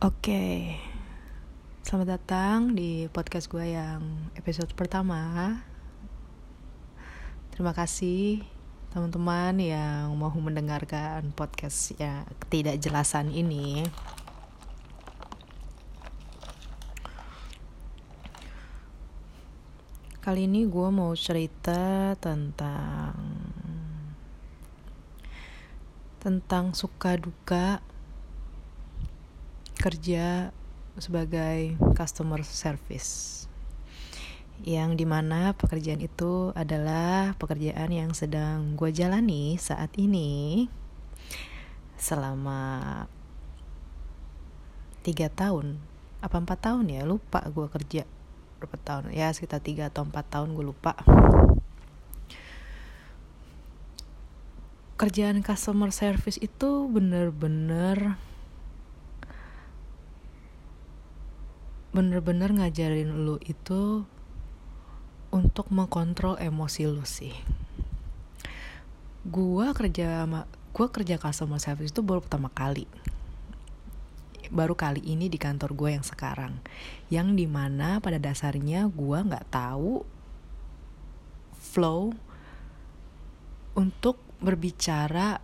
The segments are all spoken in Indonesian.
Oke, selamat datang di podcast gue yang episode pertama. Terima kasih teman-teman yang mau mendengarkan podcast ya ketidakjelasan ini. Kali ini gue mau cerita tentang tentang suka duka kerja sebagai customer service yang di mana pekerjaan itu adalah pekerjaan yang sedang gue jalani saat ini selama tiga tahun apa empat tahun ya? Lupa gue kerja berapa tahun. Ya sekitar tiga atau empat tahun gue lupa. Kerjaan customer service itu bener-bener bener-bener ngajarin lu itu untuk mengkontrol emosi lu sih. Gua kerja sama gua kerja customer service itu baru pertama kali. Baru kali ini di kantor gue yang sekarang. Yang di mana pada dasarnya gua nggak tahu flow untuk berbicara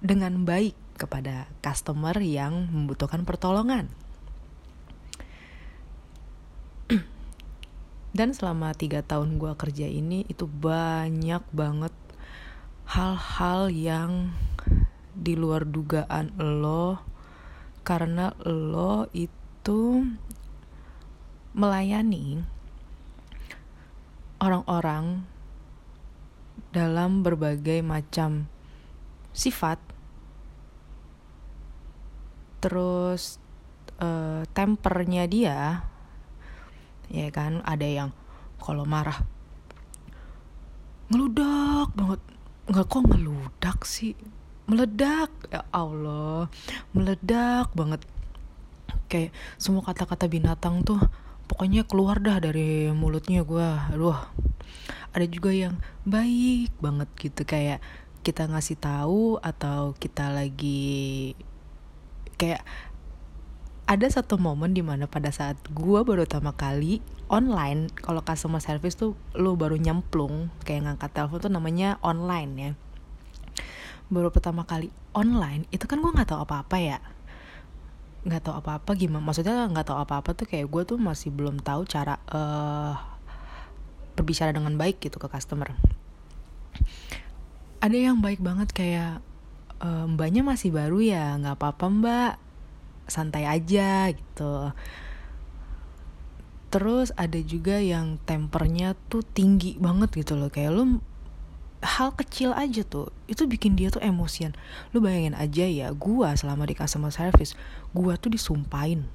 dengan baik kepada customer yang membutuhkan pertolongan. Dan selama tiga tahun gue kerja ini itu banyak banget hal-hal yang di luar dugaan lo. Karena lo itu melayani orang-orang dalam berbagai macam sifat. Terus uh, tempernya dia ya kan ada yang kalau marah ngeludak banget. Nggak kok ngeludak sih? Meledak. Ya Allah meledak banget. Kayak semua kata-kata binatang tuh pokoknya keluar dah dari mulutnya gue aduh ada juga yang baik banget gitu kayak kita ngasih tahu atau kita lagi kayak ada satu momen di mana pada saat gue baru pertama kali online kalau customer service tuh lo baru nyemplung kayak ngangkat telepon tuh namanya online ya. Baru pertama kali online itu kan gue nggak tahu apa-apa ya. Nggak tahu apa-apa gimana maksudnya nggak tahu apa-apa tuh kayak gue tuh masih belum tahu cara uh, berbicara dengan baik gitu ke customer. Ada yang baik banget kayak e, mbaknya masih baru ya nggak apa-apa mbak santai aja gitu. Terus ada juga yang tempernya tuh tinggi banget gitu loh. Kayak lu hal kecil aja tuh itu bikin dia tuh emosian. Lu bayangin aja ya gua selama di customer service gua tuh disumpahin.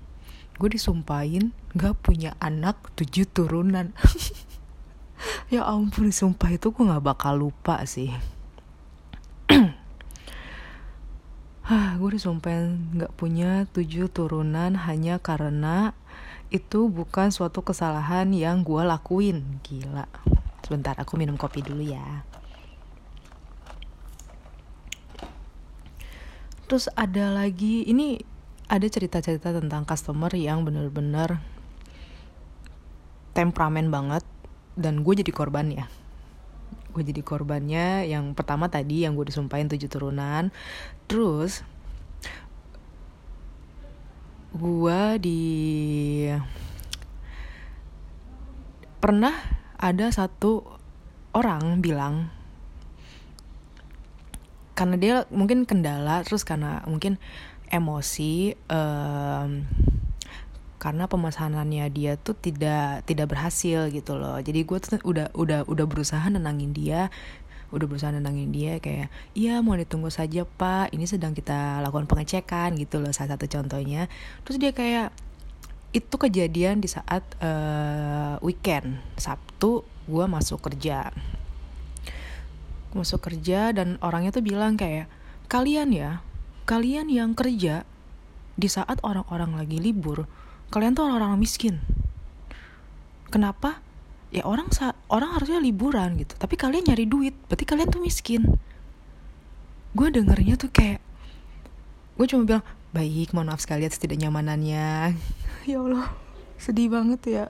Gue disumpahin gak punya anak tujuh turunan. Ya ampun sumpah itu gue nggak bakal lupa sih gue disumpahin nggak punya tujuh turunan hanya karena itu bukan suatu kesalahan yang gue lakuin. Gila. Sebentar, aku minum kopi dulu ya. Terus ada lagi, ini ada cerita-cerita tentang customer yang bener-bener temperamen banget dan gue jadi korban ya gue jadi korbannya yang pertama tadi yang gue disumpahin tujuh turunan terus gue di pernah ada satu orang bilang karena dia mungkin kendala terus karena mungkin emosi um, karena pemesanannya dia tuh tidak tidak berhasil gitu loh. Jadi gue tuh udah udah udah berusaha nenangin dia udah berusaha nenangin dia kayak iya mau ditunggu saja pak. Ini sedang kita lakukan pengecekan gitu loh salah satu contohnya. Terus dia kayak itu kejadian di saat uh, weekend. Sabtu gue masuk kerja. Masuk kerja dan orangnya tuh bilang kayak kalian ya kalian yang kerja di saat orang-orang lagi libur kalian tuh orang-orang miskin. Kenapa ya orang orang harusnya liburan gitu. Tapi kalian nyari duit berarti kalian tuh miskin. Gue dengernya tuh kayak gue cuma bilang baik mohon maaf sekali atas tidak nyamanannya ya Allah sedih banget ya.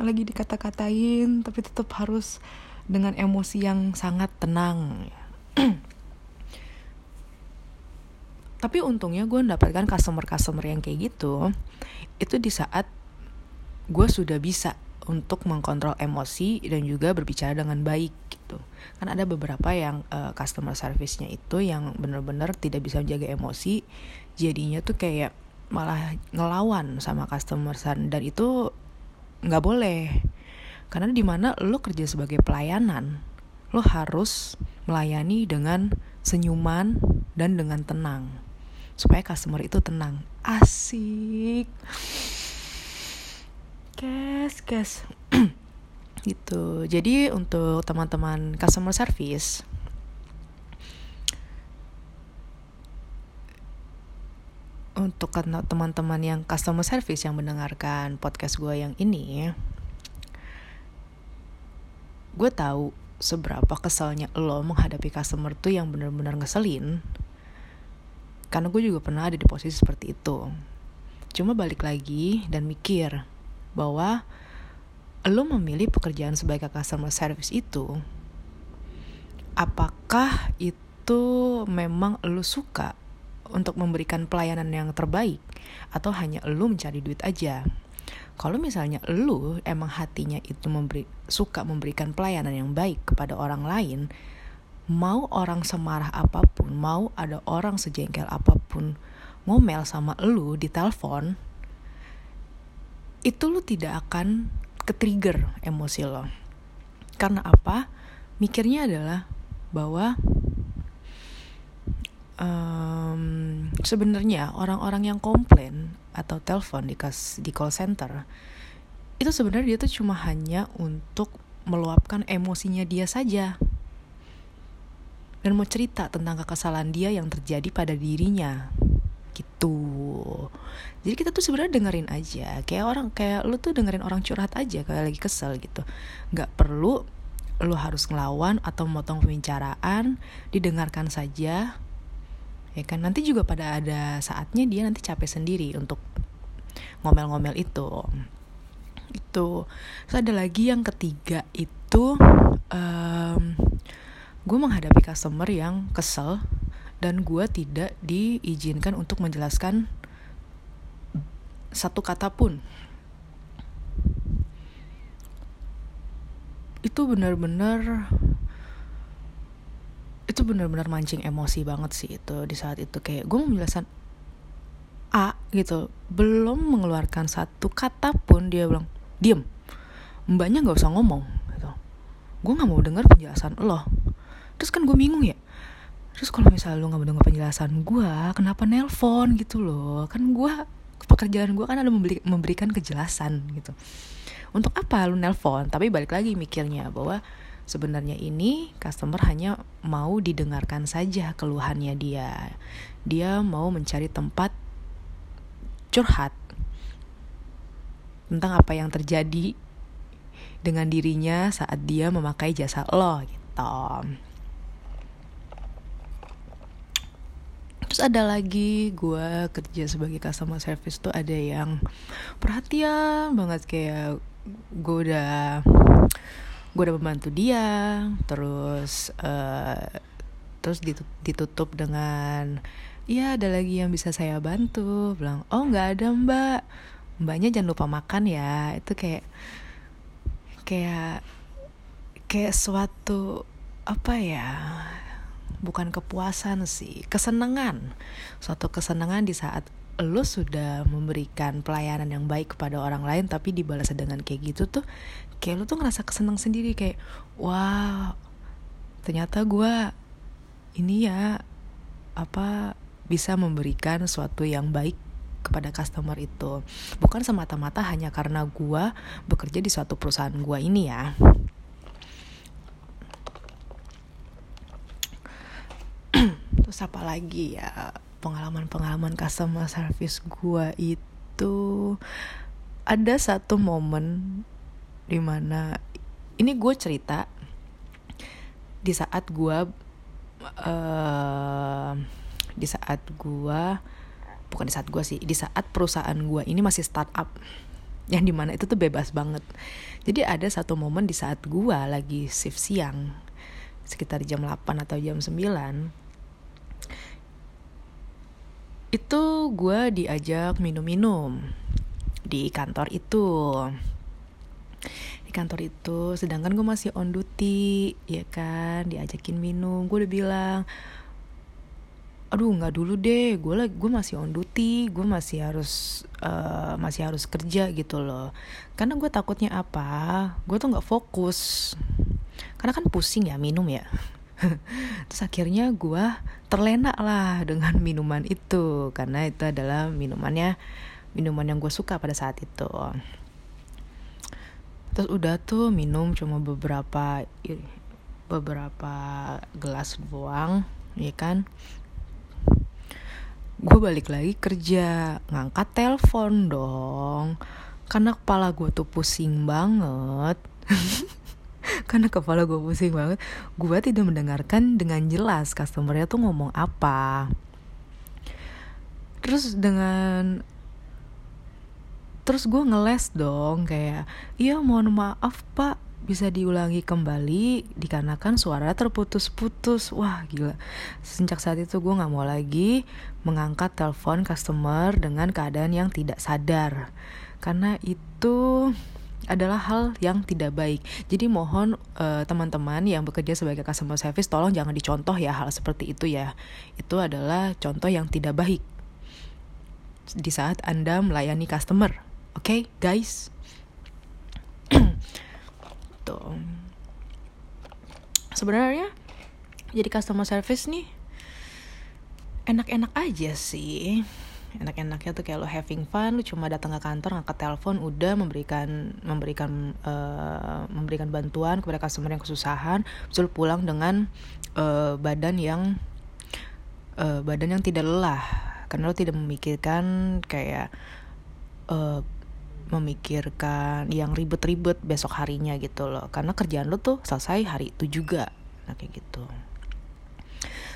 Lagi dikata-katain tapi tetap harus dengan emosi yang sangat tenang. Tapi untungnya gue mendapatkan customer-customer yang kayak gitu itu di saat gue sudah bisa untuk mengkontrol emosi dan juga berbicara dengan baik gitu. Kan ada beberapa yang uh, customer service-nya itu yang bener-bener tidak bisa menjaga emosi jadinya tuh kayak malah ngelawan sama customer dan itu nggak boleh. Karena di mana lo kerja sebagai pelayanan lo harus melayani dengan senyuman dan dengan tenang supaya customer itu tenang. Asik kes kes gitu. Jadi untuk teman-teman customer service untuk teman-teman yang customer service yang mendengarkan podcast gue yang ini gue tahu seberapa kesalnya lo menghadapi customer tuh yang bener-bener ngeselin. Karena gue juga pernah ada di posisi seperti itu. Cuma balik lagi dan mikir bahwa lo memilih pekerjaan sebagai customer service itu, apakah itu memang lo suka untuk memberikan pelayanan yang terbaik atau hanya lo mencari duit aja? Kalau misalnya lo emang hatinya itu memberi, suka memberikan pelayanan yang baik kepada orang lain, mau orang semarah apa pun, mau ada orang sejengkel apa pun ngomel sama lo di telepon, itu lo tidak akan ke-trigger emosi lo. Karena apa? Mikirnya adalah bahwa um, sebenarnya orang-orang yang komplain atau telepon di di call center itu sebenarnya dia tuh cuma hanya untuk meluapkan emosinya dia saja dan mau cerita tentang kekesalan dia yang terjadi pada dirinya gitu. Jadi kita tuh sebenarnya dengerin aja. Kayak orang kayak lu tuh dengerin orang curhat aja kayak lagi kesel gitu. Nggak perlu lu harus ngelawan atau memotong pembicaraan didengarkan saja. Ya kan? Nanti juga pada ada saatnya dia nanti capek sendiri untuk ngomel-ngomel itu. Itu. Terus ada lagi yang ketiga itu um, gue menghadapi customer yang kesel dan gue tidak diizinkan untuk menjelaskan satu kata pun. Itu benar-benar itu benar-benar mancing emosi banget sih itu di saat itu. Kayak gue menjelaskan A gitu. Belum mengeluarkan satu kata pun dia bilang diem. Mbaknya nggak usah ngomong gitu. Gue nggak mau dengar penjelasan lo. Terus kan gue bingung ya terus kalau misalnya lu nggak mendengar penjelasan gue kenapa nelpon gitu loh? Kan gue pekerjaan gue kan ada memberi, memberikan kejelasan gitu. Untuk apa lu nelpon? Tapi balik lagi mikirnya bahwa sebenarnya ini customer hanya mau didengarkan saja keluhannya dia. Dia mau mencari tempat curhat tentang apa yang terjadi dengan dirinya saat dia memakai jasa lo gitu ada lagi gue kerja sebagai customer service tuh ada yang perhatian banget kayak gue udah gue udah membantu dia terus uh, terus ditutup dengan iya ada lagi yang bisa saya bantu. Bilang oh nggak ada mbak. Mbaknya jangan lupa makan ya itu kayak kayak kayak suatu apa ya bukan kepuasan sih, kesenangan. Suatu kesenangan di saat lo sudah memberikan pelayanan yang baik kepada orang lain tapi dibalas dengan kayak gitu tuh kayak lo tuh ngerasa kesenang sendiri kayak wah ternyata gue ini ya apa bisa memberikan sesuatu yang baik kepada customer itu bukan semata-mata hanya karena gue bekerja di suatu perusahaan gue ini ya terus apa lagi ya? Pengalaman-pengalaman customer service gue itu ada satu momen di mana ini gue cerita di saat gue uh, di saat gue bukan di saat gue sih di saat perusahaan gue ini masih startup yang di mana itu tuh bebas banget. Jadi ada satu momen di saat gue lagi shift siang sekitar jam 8 atau jam 9 itu gue diajak minum-minum di kantor itu. Di kantor itu sedangkan gue masih on duty ya kan diajakin minum. Gue udah bilang aduh nggak dulu deh gue lagi gue masih on duty gue masih harus uh, masih harus kerja gitu loh. Karena gue takutnya apa? Gue tuh nggak fokus. Karena kan pusing ya minum ya terus akhirnya gue terlena lah dengan minuman itu karena itu adalah minumannya minuman yang gue suka pada saat itu. Terus udah tuh minum cuma beberapa beberapa gelas doang ya kan? Gue balik lagi kerja ngangkat telepon dong. Karena kepala gue tuh pusing banget karena kepala gue pusing banget. Gue tidak mendengarkan dengan jelas customernya tuh ngomong apa. Terus dengan terus gue ngeles dong kayak iya mohon maaf pak. Bisa diulangi kembali. Dikarenakan suara terputus-putus. Wah gila. Sejak saat itu gue nggak mau lagi mengangkat telepon customer dengan keadaan yang tidak sadar. Karena itu adalah hal yang tidak baik. Jadi mohon uh, teman-teman yang bekerja sebagai customer service tolong jangan dicontoh ya hal seperti itu ya. Itu adalah contoh yang tidak baik di saat Anda melayani customer. Oke, okay, guys. Tuh. Sebenarnya jadi customer service nih enak-enak aja sih enak-enaknya tuh kayak lo having fun lu cuma datang ke kantor ngangkat telepon udah memberikan memberikan uh, memberikan bantuan kepada customer yang kesusahan. Terus pulang dengan uh, badan yang uh, badan yang tidak lelah. Karena lo tidak memikirkan kayak uh, memikirkan yang ribet-ribet besok harinya gitu loh. Karena kerjaan lo tuh selesai hari itu juga. Nah kayak gitu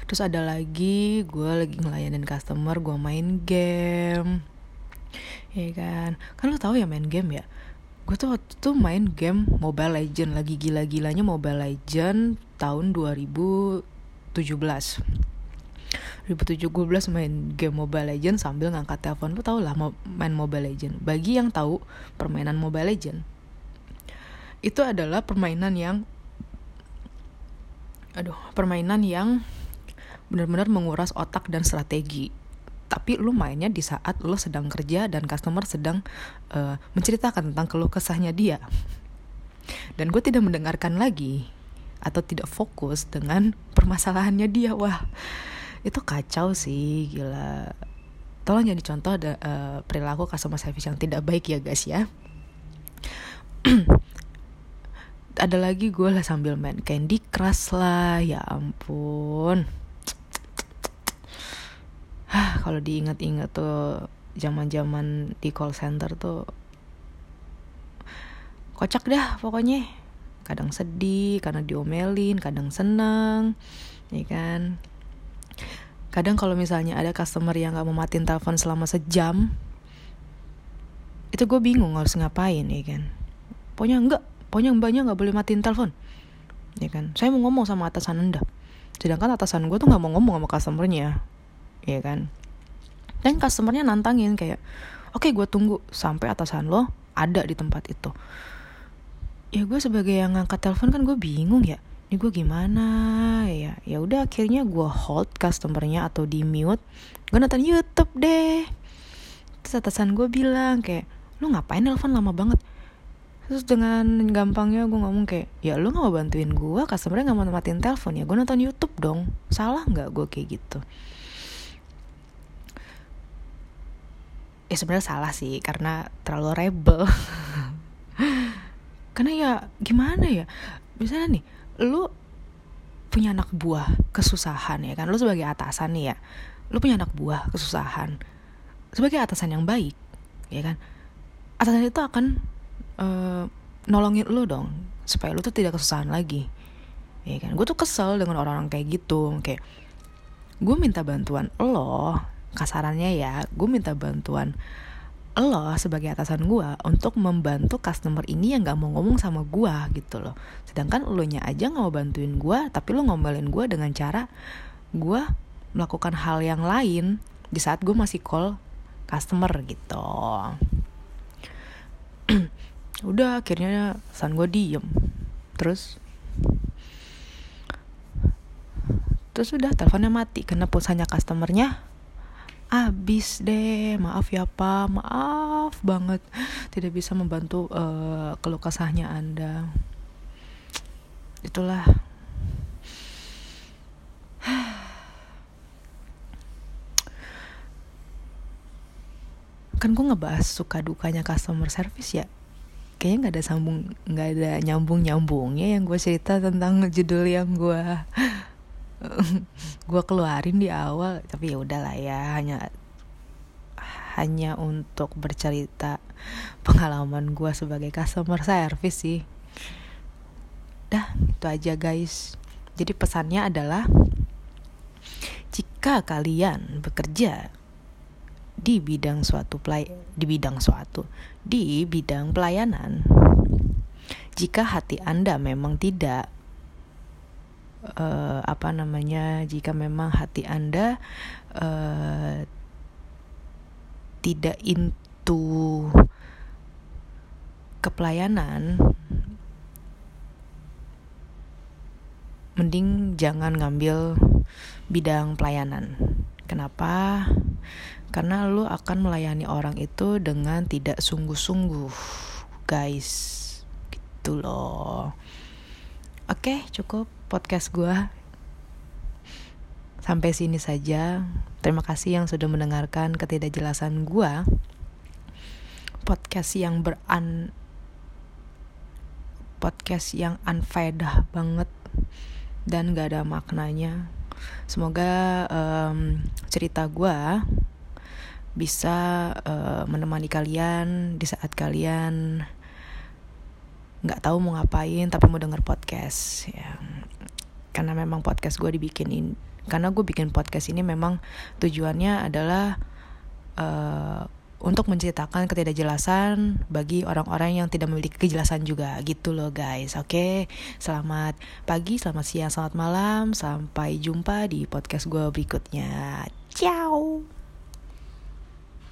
terus ada lagi gue lagi ngelayanin customer gue main game. Ya kan? Kan lo tau ya main game ya? Gue tuh waktu itu main game Mobile Legend lagi gila-gilanya Mobile Legend tahun 2017 2017 main game Mobile Legend sambil ngangkat telepon. Lu tau lah main Mobile Legend. Bagi yang tahu permainan Mobile Legend itu adalah permainan yang aduh permainan yang benar-benar menguras otak dan strategi. Tapi lu mainnya di saat lu sedang kerja dan customer sedang uh, menceritakan tentang keluh kesahnya dia. Dan gue tidak mendengarkan lagi atau tidak fokus dengan permasalahannya dia. Wah itu kacau sih gila. Tolong jadi contoh ada uh, perilaku customer service yang tidak baik ya guys ya. Ada lagi gue lah sambil main Candy Crush lah ya ampun kalau diingat-ingat tuh zaman-zaman di call center tuh kocak dah pokoknya. Kadang sedih karena diomelin kadang seneng ya kan? Kadang kalau misalnya ada customer yang gak mau matiin telepon selama sejam itu gue bingung harus ngapain ya kan? Pokoknya enggak pokoknya mbaknya nggak boleh matiin telepon ya kan? Saya mau ngomong sama atasan anda. Sedangkan atasan gue tuh nggak mau ngomong sama customernya ya kan dan customernya nantangin kayak oke okay, gue tunggu sampai atasan lo ada di tempat itu. Ya gue sebagai yang ngangkat telepon kan gue bingung ya ini gue gimana? Ya ya udah akhirnya gue hold customernya atau di mute gue nonton YouTube deh. Terus atasan gue bilang kayak lu ngapain nelfon lama banget? Terus dengan gampangnya gue ngomong kayak ya lu gak mau bantuin gue customernya gak mau matiin telepon ya gue nonton YouTube dong. Salah nggak gue kayak gitu ya sebenarnya salah sih karena terlalu rebel. Karena ya gimana ya? Misalnya nih lu punya anak buah kesusahan ya kan? Lu sebagai atasan nih ya lu punya anak buah kesusahan. Sebagai atasan yang baik ya kan? Atasan itu akan uh, nolongin lu dong supaya lu tuh tidak kesusahan lagi ya kan? Gue tuh kesel dengan orang-orang kayak gitu kayak gue minta bantuan lo kasarannya ya gue minta bantuan lo sebagai atasan gue untuk membantu customer ini yang gak mau ngomong sama gue gitu loh. Sedangkan lo nya aja gak mau bantuin gue tapi lo ngomelin gue dengan cara gue melakukan hal yang lain di saat gue masih call customer gitu. Udah akhirnya san gue diem. Terus terus udah teleponnya mati. Karena pulsanya customernya habis deh maaf ya pak. Maaf banget. Tidak bisa membantu uh, keluh kesahnya anda. Itulah. Kan gue ngebahas suka dukanya customer service ya. Kayaknya nggak ada sambung nggak ada nyambung nyambungnya yang gue cerita tentang judul yang gue gue keluarin di awal tapi ya udahlah ya hanya hanya untuk bercerita pengalaman gue sebagai customer service sih. Dah itu aja guys. Jadi pesannya adalah jika kalian bekerja di bidang suatu play di bidang suatu di bidang pelayanan jika hati Anda memang tidak uh, apa namanya jika memang hati anda uh, tidak into kepelayanan mending jangan ngambil bidang pelayanan. Kenapa? Karena lu akan melayani orang itu dengan tidak sungguh-sungguh guys. Gitu loh. Oke cukup podcast gue sampai sini saja. Terima kasih yang sudah mendengarkan ketidakjelasan gue. Podcast yang beran podcast yang unfaedah banget dan gak ada maknanya. Semoga um, cerita gue bisa uh, menemani kalian di saat kalian nggak tahu mau ngapain tapi mau denger podcast ya karena memang podcast gue dibikinin. Karena gue bikin podcast ini memang tujuannya adalah uh, untuk menceritakan ketidakjelasan bagi orang-orang yang tidak memiliki kejelasan juga. Gitu loh guys. Oke? Okay? selamat pagi selamat siang selamat malam. Sampai jumpa di podcast gue berikutnya. Ciao